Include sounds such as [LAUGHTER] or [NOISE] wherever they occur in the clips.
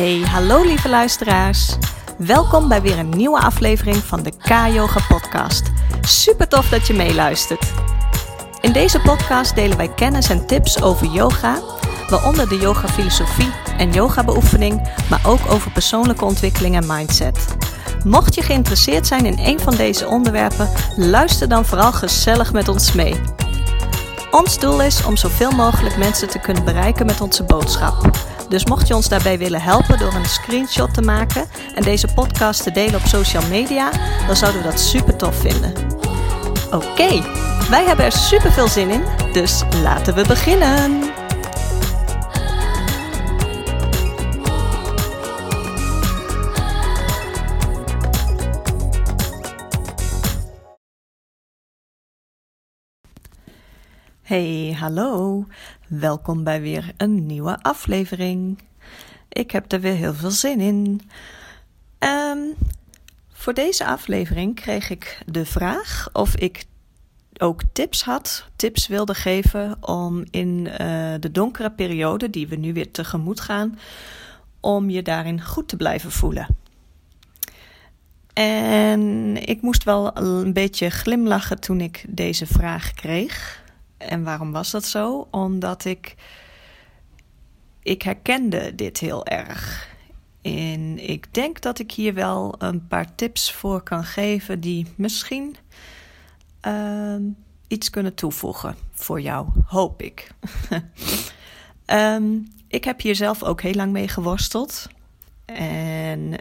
Hey, hallo lieve luisteraars. Welkom bij weer een nieuwe aflevering van de K-Yoga Podcast. Super tof dat je meeluistert. In deze podcast delen wij kennis en tips over yoga, waaronder de yoga filosofie en yoga beoefening, maar ook over persoonlijke ontwikkeling en mindset. Mocht je geïnteresseerd zijn in een van deze onderwerpen, luister dan vooral gezellig met ons mee. Ons doel is om zoveel mogelijk mensen te kunnen bereiken met onze boodschap. Dus mocht je ons daarbij willen helpen door een screenshot te maken en deze podcast te delen op social media, dan zouden we dat super tof vinden. Oké, wij hebben er super veel zin in, dus laten we beginnen. Hey, hallo. Welkom bij weer een nieuwe aflevering. Ik heb er weer heel veel zin in. Um, voor deze aflevering kreeg ik de vraag of ik ook tips had, tips wilde geven om in uh, de donkere periode die we nu weer tegemoet gaan, om je daarin goed te blijven voelen. En ik moest wel een beetje glimlachen toen ik deze vraag kreeg. En waarom was dat zo? Omdat ik. Ik herkende dit heel erg. En ik denk dat ik hier wel een paar tips voor kan geven die misschien uh, iets kunnen toevoegen voor jou, hoop ik. um, [LAUGHS] ik heb hier zelf ook heel lang mee geworsteld. En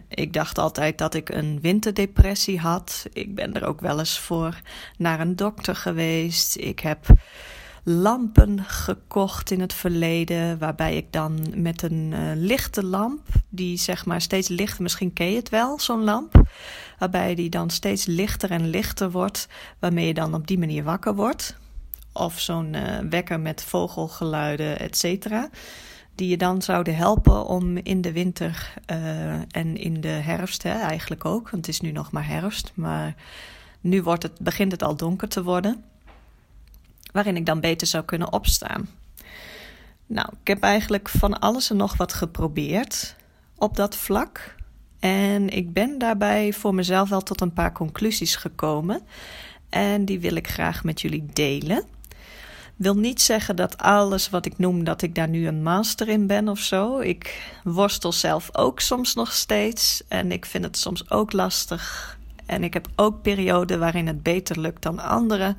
ik dacht altijd dat ik een winterdepressie had. Ik ben er ook wel eens voor naar een dokter geweest. Ik heb lampen gekocht in het verleden, waarbij ik dan met een uh, lichte lamp, die zeg maar steeds lichter, misschien ken je het wel, zo'n lamp, waarbij die dan steeds lichter en lichter wordt, waarmee je dan op die manier wakker wordt. Of zo'n uh, wekker met vogelgeluiden, et cetera die je dan zouden helpen om in de winter uh, en in de herfst hè, eigenlijk ook, want het is nu nog maar herfst, maar nu wordt het, begint het al donker te worden, waarin ik dan beter zou kunnen opstaan. Nou, ik heb eigenlijk van alles en nog wat geprobeerd op dat vlak. En ik ben daarbij voor mezelf wel tot een paar conclusies gekomen. En die wil ik graag met jullie delen wil niet zeggen dat alles wat ik noem, dat ik daar nu een master in ben of zo. Ik worstel zelf ook soms nog steeds. En ik vind het soms ook lastig. En ik heb ook perioden waarin het beter lukt dan anderen.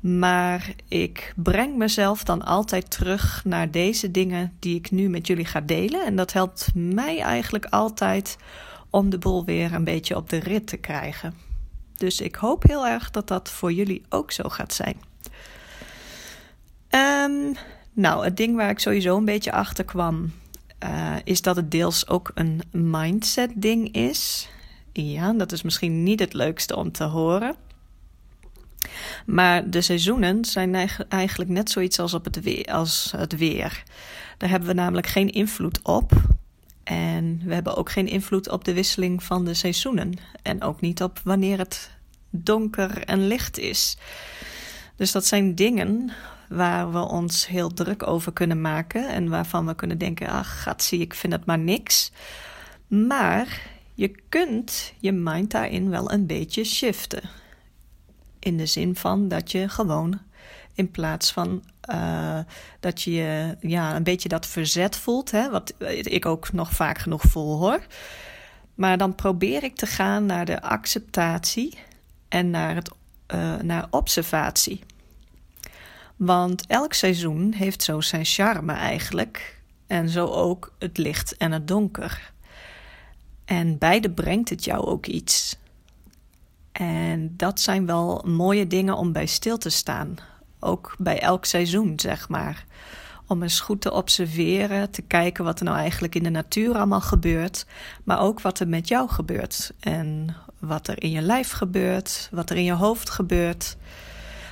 Maar ik breng mezelf dan altijd terug naar deze dingen die ik nu met jullie ga delen. En dat helpt mij eigenlijk altijd om de boel weer een beetje op de rit te krijgen. Dus ik hoop heel erg dat dat voor jullie ook zo gaat zijn. Um, nou, het ding waar ik sowieso een beetje achter kwam, uh, is dat het deels ook een mindset-ding is. Ja, dat is misschien niet het leukste om te horen. Maar de seizoenen zijn eigenlijk net zoiets als, op het, weer, als het weer. Daar hebben we namelijk geen invloed op. En we hebben ook geen invloed op de wisseling van de seizoenen. En ook niet op wanneer het donker en licht is. Dus dat zijn dingen waar we ons heel druk over kunnen maken en waarvan we kunnen denken: ach, gaat zie, ik vind het maar niks. Maar je kunt je mind daarin wel een beetje shiften. In de zin van dat je gewoon in plaats van uh, dat je ja, een beetje dat verzet voelt, hè, wat ik ook nog vaak genoeg voel hoor. Maar dan probeer ik te gaan naar de acceptatie en naar, het, uh, naar observatie. Want elk seizoen heeft zo zijn charme eigenlijk. En zo ook het licht en het donker. En beide brengt het jou ook iets. En dat zijn wel mooie dingen om bij stil te staan. Ook bij elk seizoen, zeg maar. Om eens goed te observeren, te kijken wat er nou eigenlijk in de natuur allemaal gebeurt. Maar ook wat er met jou gebeurt. En wat er in je lijf gebeurt, wat er in je hoofd gebeurt.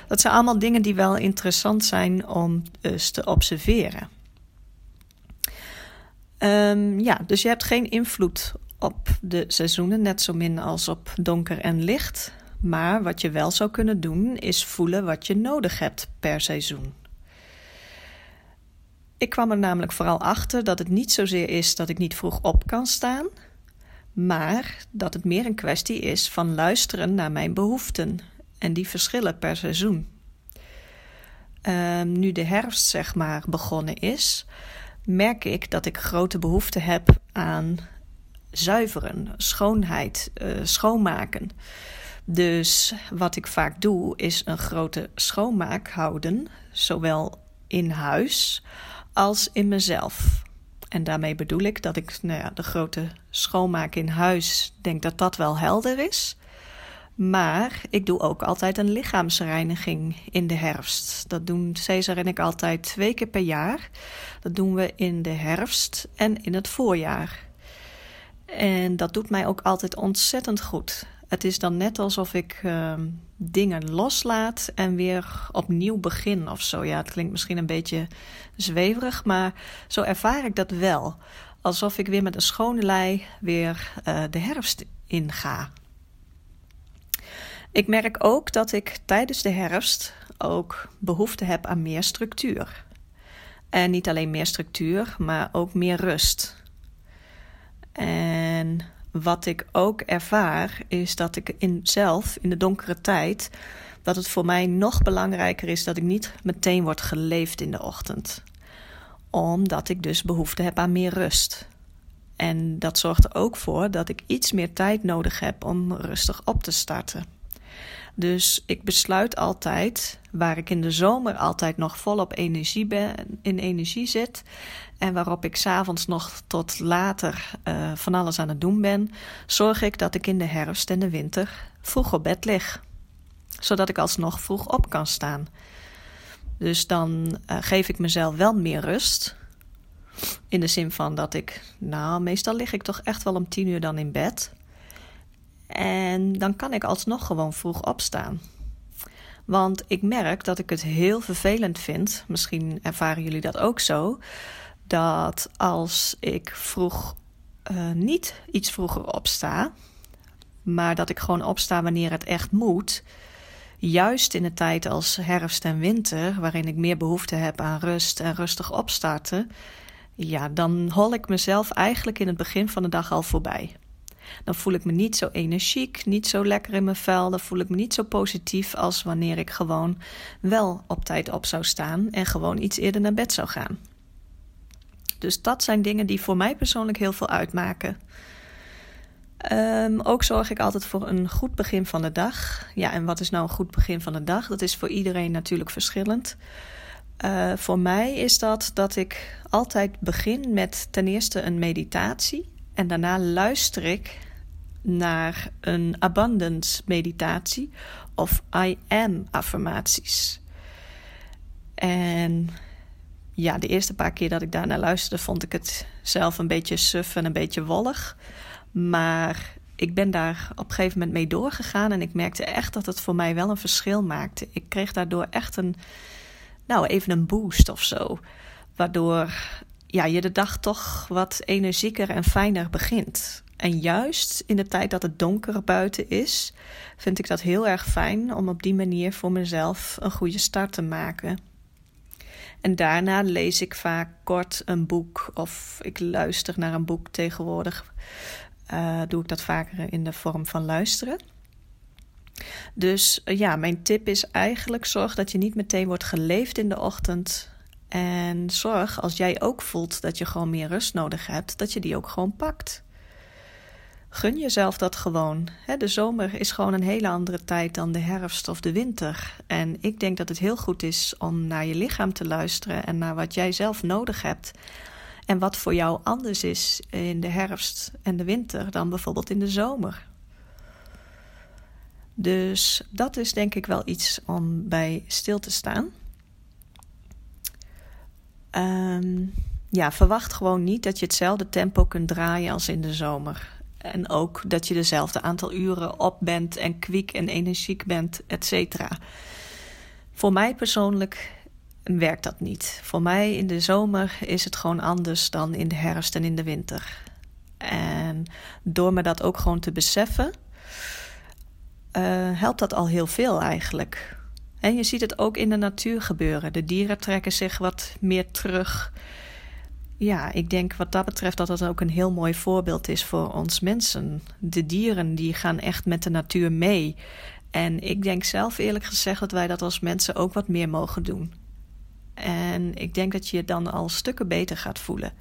Dat zijn allemaal dingen die wel interessant zijn om eens te observeren. Um, ja, dus je hebt geen invloed op de seizoenen, net zo min als op donker en licht. Maar wat je wel zou kunnen doen, is voelen wat je nodig hebt per seizoen. Ik kwam er namelijk vooral achter dat het niet zozeer is dat ik niet vroeg op kan staan, maar dat het meer een kwestie is van luisteren naar mijn behoeften. En die verschillen per seizoen. Ehm, nu de herfst zeg maar begonnen is, merk ik dat ik grote behoefte heb aan zuiveren, schoonheid, uh, schoonmaken. Dus wat ik vaak doe, is een grote schoonmaak houden, zowel in huis als in mezelf. En daarmee bedoel ik dat ik nou ja, de grote schoonmaak in huis denk dat dat wel helder is. Maar ik doe ook altijd een lichaamsreiniging in de herfst. Dat doen Cesar en ik altijd twee keer per jaar. Dat doen we in de herfst en in het voorjaar. En dat doet mij ook altijd ontzettend goed. Het is dan net alsof ik uh, dingen loslaat en weer opnieuw begin of zo. Ja, het klinkt misschien een beetje zweverig, maar zo ervaar ik dat wel. Alsof ik weer met een schone lei weer uh, de herfst inga. Ik merk ook dat ik tijdens de herfst ook behoefte heb aan meer structuur. En niet alleen meer structuur, maar ook meer rust. En wat ik ook ervaar, is dat ik in zelf in de donkere tijd. dat het voor mij nog belangrijker is dat ik niet meteen word geleefd in de ochtend. Omdat ik dus behoefte heb aan meer rust. En dat zorgt er ook voor dat ik iets meer tijd nodig heb om rustig op te starten. Dus ik besluit altijd, waar ik in de zomer altijd nog volop energie ben, in energie zit. En waarop ik s'avonds nog tot later uh, van alles aan het doen ben, zorg ik dat ik in de herfst en de winter vroeg op bed lig. Zodat ik alsnog vroeg op kan staan. Dus dan uh, geef ik mezelf wel meer rust. In de zin van dat ik, nou, meestal lig ik toch echt wel om tien uur dan in bed. En dan kan ik alsnog gewoon vroeg opstaan. Want ik merk dat ik het heel vervelend vind, misschien ervaren jullie dat ook zo, dat als ik vroeg uh, niet iets vroeger opsta, maar dat ik gewoon opsta wanneer het echt moet, juist in een tijd als herfst en winter, waarin ik meer behoefte heb aan rust en rustig opstarten, ja, dan hol ik mezelf eigenlijk in het begin van de dag al voorbij. Dan voel ik me niet zo energiek, niet zo lekker in mijn vel. Dan voel ik me niet zo positief als wanneer ik gewoon wel op tijd op zou staan en gewoon iets eerder naar bed zou gaan. Dus dat zijn dingen die voor mij persoonlijk heel veel uitmaken. Um, ook zorg ik altijd voor een goed begin van de dag. Ja, en wat is nou een goed begin van de dag? Dat is voor iedereen natuurlijk verschillend. Uh, voor mij is dat dat ik altijd begin met ten eerste een meditatie. En daarna luister ik naar een abundance meditatie of I am affirmaties. En ja, de eerste paar keer dat ik daarnaar luisterde, vond ik het zelf een beetje suf en een beetje wollig. Maar ik ben daar op een gegeven moment mee doorgegaan en ik merkte echt dat het voor mij wel een verschil maakte. Ik kreeg daardoor echt een, nou, even een boost of zo. Waardoor ja, je de dag toch wat energieker en fijner begint. En juist in de tijd dat het donker buiten is, vind ik dat heel erg fijn om op die manier voor mezelf een goede start te maken. En daarna lees ik vaak kort een boek of ik luister naar een boek tegenwoordig. Uh, doe ik dat vaker in de vorm van luisteren. Dus uh, ja, mijn tip is eigenlijk: zorg dat je niet meteen wordt geleefd in de ochtend. En zorg als jij ook voelt dat je gewoon meer rust nodig hebt, dat je die ook gewoon pakt. Gun jezelf dat gewoon. De zomer is gewoon een hele andere tijd dan de herfst of de winter. En ik denk dat het heel goed is om naar je lichaam te luisteren en naar wat jij zelf nodig hebt. En wat voor jou anders is in de herfst en de winter dan bijvoorbeeld in de zomer. Dus dat is denk ik wel iets om bij stil te staan. Um, ja, verwacht gewoon niet dat je hetzelfde tempo kunt draaien als in de zomer. En ook dat je dezelfde aantal uren op bent en kwiek en energiek bent, et cetera. Voor mij persoonlijk werkt dat niet. Voor mij in de zomer is het gewoon anders dan in de herfst en in de winter. En door me dat ook gewoon te beseffen, uh, helpt dat al heel veel eigenlijk. En je ziet het ook in de natuur gebeuren. De dieren trekken zich wat meer terug. Ja, ik denk wat dat betreft dat dat ook een heel mooi voorbeeld is voor ons mensen. De dieren die gaan echt met de natuur mee. En ik denk zelf eerlijk gezegd dat wij dat als mensen ook wat meer mogen doen. En ik denk dat je je dan al stukken beter gaat voelen.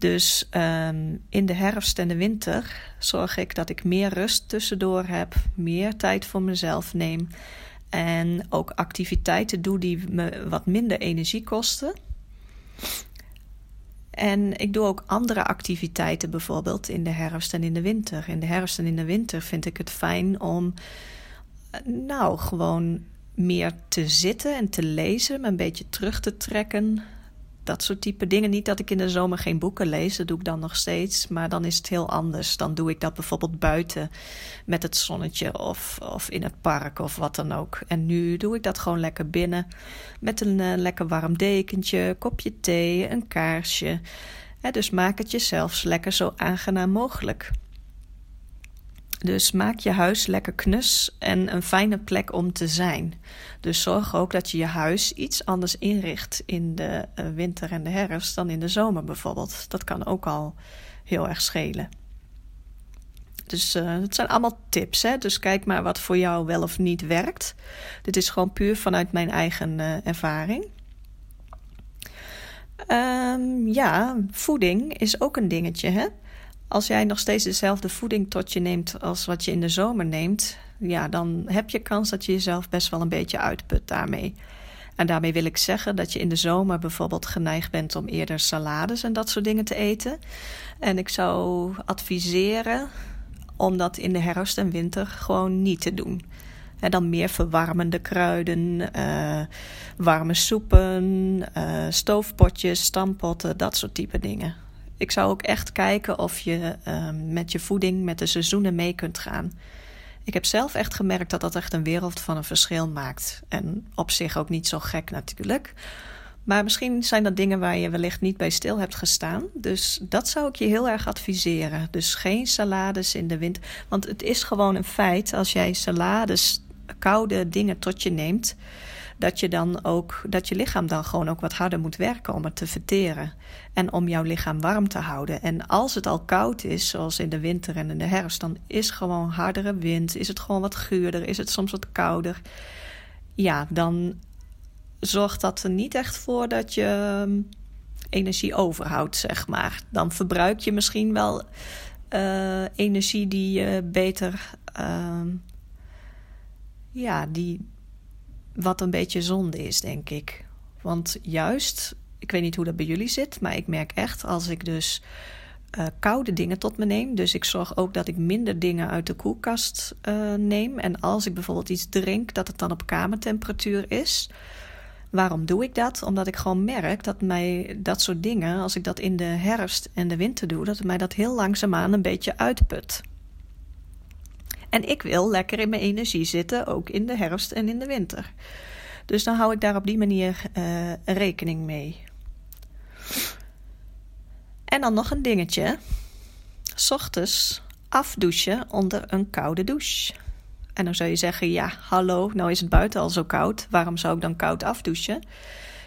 Dus um, in de herfst en de winter zorg ik dat ik meer rust tussendoor heb, meer tijd voor mezelf neem en ook activiteiten doe die me wat minder energie kosten. En ik doe ook andere activiteiten, bijvoorbeeld in de herfst en in de winter. In de herfst en in de winter vind ik het fijn om, nou, gewoon meer te zitten en te lezen, me een beetje terug te trekken dat soort type dingen. Niet dat ik in de zomer geen boeken lees, dat doe ik dan nog steeds. Maar dan is het heel anders. Dan doe ik dat bijvoorbeeld buiten met het zonnetje of, of in het park of wat dan ook. En nu doe ik dat gewoon lekker binnen met een uh, lekker warm dekentje, kopje thee, een kaarsje. dus maak het jezelf lekker zo aangenaam mogelijk. Dus maak je huis lekker knus en een fijne plek om te zijn. Dus zorg ook dat je je huis iets anders inricht in de eh, winter en de herfst dan in de zomer bijvoorbeeld. Dat kan ook al heel erg schelen. Dus uh, het zijn allemaal tips. Hè? Dus kijk maar wat voor jou wel of niet werkt. Dit is gewoon puur vanuit mijn eigen uh, ervaring. Um, ja, voeding is ook een dingetje. Hè? Als jij nog steeds dezelfde voeding tot je neemt als wat je in de zomer neemt, ja, dan heb je kans dat je jezelf best wel een beetje uitput daarmee. En daarmee wil ik zeggen dat je in de zomer bijvoorbeeld geneigd bent om eerder salades en dat soort dingen te eten. En ik zou adviseren om dat in de herfst en winter gewoon niet te doen. En dan meer verwarmende kruiden, uh, warme soepen, uh, stoofpotjes, stampotten, dat soort type dingen. Ik zou ook echt kijken of je ehm, met je voeding met de seizoenen mee kunt gaan. Ik heb zelf echt gemerkt dat dat echt een wereld van een verschil maakt. En op zich ook niet zo gek natuurlijk. Maar misschien zijn dat dingen waar je wellicht niet bij stil hebt gestaan. Dus dat zou ik je heel erg adviseren. Dus geen salades in de winter. Want het is gewoon een feit als jij salades, koude dingen tot je neemt dat je dan ook dat je lichaam dan gewoon ook wat harder moet werken om het te verteren en om jouw lichaam warm te houden. En als het al koud is, zoals in de winter en in de herfst, dan is gewoon hardere wind, is het gewoon wat guurder, is het soms wat kouder. Ja, dan zorgt dat er niet echt voor dat je ehm, energie overhoudt, zeg maar. Dan verbruik je misschien wel uh, energie die je beter. Uh, ja, die, wat een beetje zonde is, denk ik. Want juist, ik weet niet hoe dat bij jullie zit, maar ik merk echt als ik dus uh, koude dingen tot me neem. Dus ik zorg ook dat ik minder dingen uit de koelkast uh, neem. En als ik bijvoorbeeld iets drink, dat het dan op kamertemperatuur is. Waarom doe ik dat? Omdat ik gewoon merk dat mij dat soort dingen, als ik dat in de herfst en de winter doe, dat het mij dat heel langzaamaan een beetje uitput. En ik wil lekker in mijn energie zitten, ook in de herfst en in de winter. Dus dan hou ik daar op die manier uh, rekening mee. En dan nog een dingetje. Ochtends afdouchen onder een koude douche. En dan zou je zeggen: ja, hallo, nou is het buiten al zo koud. Waarom zou ik dan koud afdouchen?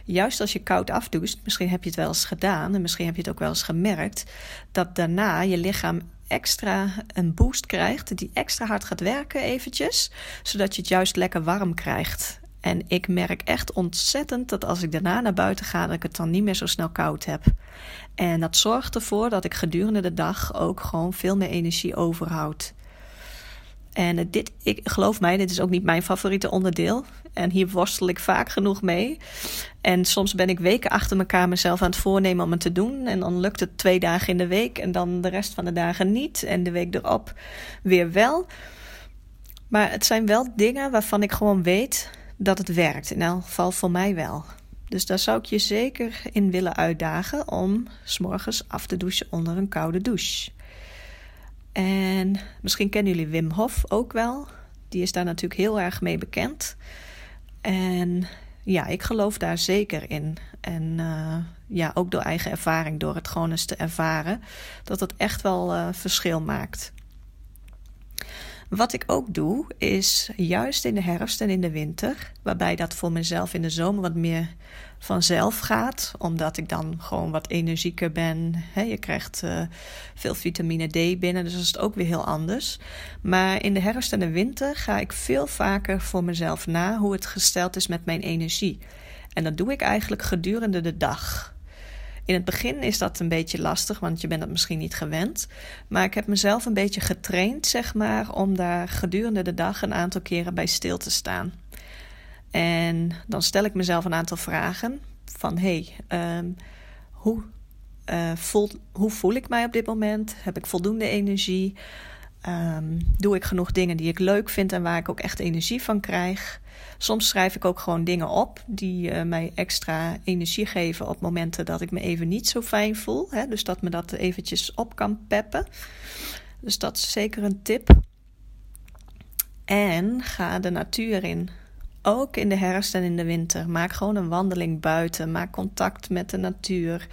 Juist als je koud afdoucht, misschien heb je het wel eens gedaan en misschien heb je het ook wel eens gemerkt, dat daarna je lichaam extra een boost krijgt, die extra hard gaat werken eventjes, zodat je het juist lekker warm krijgt. En ik merk echt ontzettend dat als ik daarna naar buiten ga, dat ik het dan niet meer zo snel koud heb. En dat zorgt ervoor dat ik gedurende de dag ook gewoon veel meer energie overhoud. En dit, ik geloof mij, dit is ook niet mijn favoriete onderdeel. En hier worstel ik vaak genoeg mee. En soms ben ik weken achter elkaar mezelf aan het voornemen om het te doen. En dan lukt het twee dagen in de week en dan de rest van de dagen niet. En de week erop weer wel. Maar het zijn wel dingen waarvan ik gewoon weet dat het werkt. In elk geval voor mij wel. Dus daar zou ik je zeker in willen uitdagen om s'morgens af te douchen onder een koude douche. En misschien kennen jullie Wim Hof ook wel. Die is daar natuurlijk heel erg mee bekend. En ja, ik geloof daar zeker in. En uh, ja, ook door eigen ervaring, door het gewoon eens te ervaren, dat het echt wel uh, verschil maakt. Wat ik ook doe, is juist in de herfst en in de winter, waarbij dat voor mezelf in de zomer wat meer vanzelf gaat, omdat ik dan gewoon wat energieker ben. je krijgt uh, veel vitamine D binnen, dus dat is het ook weer heel anders. Maar in de herfst en de winter ga ik veel vaker voor mezelf na hoe het gesteld is met mijn energie. En dat doe ik eigenlijk gedurende de dag. In het begin is dat een beetje lastig, want je bent dat misschien niet gewend. Maar ik heb mezelf een beetje getraind, zeg maar, om daar gedurende de dag een aantal keren bij stil te staan. En dan stel ik mezelf een aantal vragen van hey, ehm, hoe, uh, voel, hoe voel ik mij op dit moment? Heb ik voldoende energie? Um, doe ik genoeg dingen die ik leuk vind en waar ik ook echt energie van krijg? Soms schrijf ik ook gewoon dingen op die uh, mij extra energie geven op momenten dat ik me even niet zo fijn voel. Hè? Dus dat me dat eventjes op kan peppen. Dus dat is zeker een tip. En ga de natuur in. Ook in de herfst en in de winter. Maak gewoon een wandeling buiten. Maak contact met de natuur.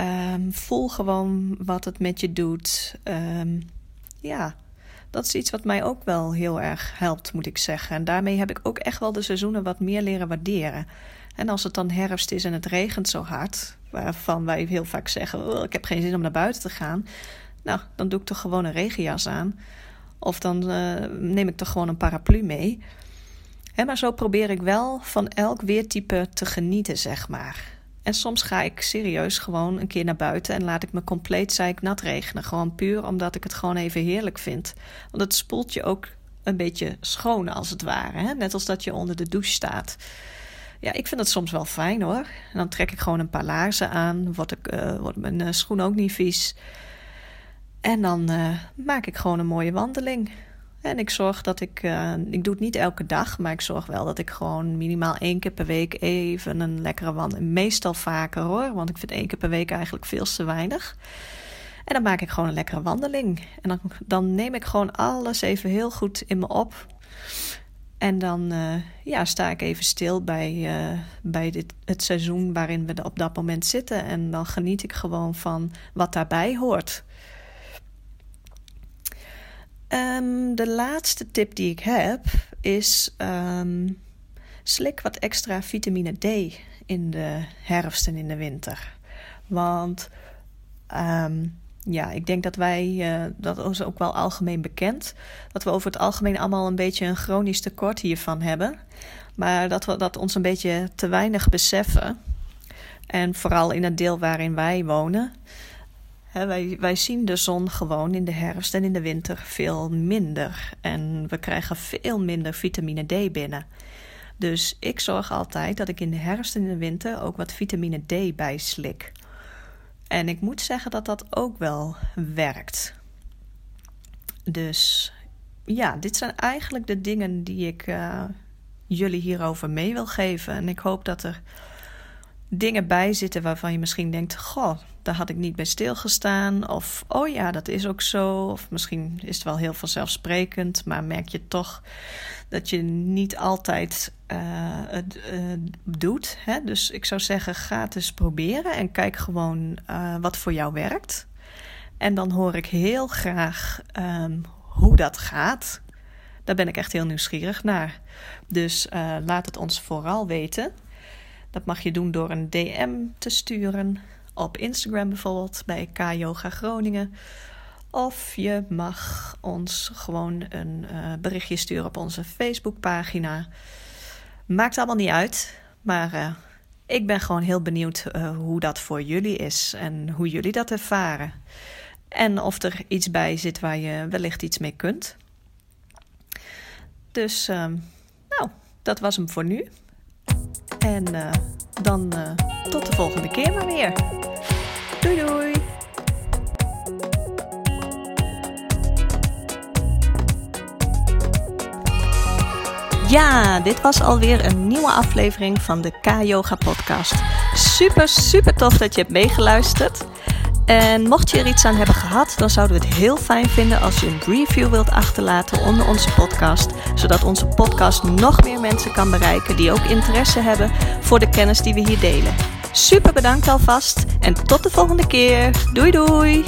Um, voel gewoon wat het met je doet. Um, ja, dat is iets wat mij ook wel heel erg helpt, moet ik zeggen. En daarmee heb ik ook echt wel de seizoenen wat meer leren waarderen. En als het dan herfst is en het regent zo hard, waarvan wij heel vaak zeggen: oh, ik heb geen zin om naar buiten te gaan. Nou, dan doe ik toch gewoon een regenjas aan. Of dan uh, neem ik toch gewoon een paraplu mee. He, maar zo probeer ik wel van elk weertype te genieten, zeg maar. En soms ga ik serieus gewoon een keer naar buiten en laat ik me compleet zeik nat regenen. Gewoon puur omdat ik het gewoon even heerlijk vind. Want het spoelt je ook een beetje schoon als het ware. Hè? Net als dat je onder de douche staat. Ja, ik vind het soms wel fijn hoor. En dan trek ik gewoon een paar laarzen aan. Wordt, ik, uh, wordt mijn uh, schoen ook niet vies. En dan uh, maak ik gewoon een mooie wandeling. En ik zorg dat ik, uh, ik doe het niet elke dag, maar ik zorg wel dat ik gewoon minimaal één keer per week even een lekkere wandeling. Meestal vaker hoor, want ik vind één keer per week eigenlijk veel te weinig. En dan maak ik gewoon een lekkere wandeling. En dan, dan neem ik gewoon alles even heel goed in me op. En dan uh, ja, sta ik even stil bij, uh, bij dit, het seizoen waarin we op dat moment zitten. En dan geniet ik gewoon van wat daarbij hoort. Um, de laatste tip die ik heb is um, slik wat extra vitamine D in de herfst en in de winter. Want um, ja, ik denk dat wij, uh, dat is ook wel algemeen bekend, dat we over het algemeen allemaal een beetje een chronisch tekort hiervan hebben. Maar dat we dat ons een beetje te weinig beseffen. En vooral in het deel waarin wij wonen wij, wij zien de zon gewoon in de herfst en in de winter veel minder. En we krijgen veel minder vitamine D binnen. Dus ik zorg altijd dat ik in de herfst en in de winter ook wat vitamine D bijslik. En ik moet zeggen dat dat ook wel werkt. Dus ja, dit zijn eigenlijk de dingen die ik uh, jullie hierover mee wil geven. En ik hoop dat er dingen bij zitten waarvan je misschien denkt: Goh, daar had ik niet bij stilgestaan. Of oh ja, dat is ook zo. Of misschien is het wel heel vanzelfsprekend, maar merk je toch dat je niet altijd uh, het uh, doet. Hè? Dus ik zou zeggen: ga het eens proberen en kijk gewoon uh, wat voor jou werkt. En dan hoor ik heel graag um, hoe dat gaat. Daar ben ik echt heel nieuwsgierig naar. Dus laat het ons vooral weten. Dat mag je doen door een DM te sturen op Instagram bijvoorbeeld bij K Yoga Groningen. Of je mag ons gewoon een uh, berichtje sturen op onze Facebookpagina. Maakt allemaal niet uit, maar uh, ik ben gewoon heel benieuwd uh, hoe dat voor jullie is en hoe jullie dat ervaren. En of er iets bij zit waar je wellicht iets mee kunt. Dus, nou, dat was hem voor nu. En dan tot de volgende keer maar weer. Doei! Ja, dit was alweer een nieuwe aflevering van de K-Yoga Podcast. Super, super tof dat je hebt meegeluisterd. En mocht je er iets aan hebben gehad, dan zouden we het heel fijn vinden als je een review wilt achterlaten onder onze podcast, zodat onze podcast nog meer mensen kan bereiken die ook interesse hebben voor de kennis die we hier delen. Super bedankt alvast en tot de volgende keer. Doei doei!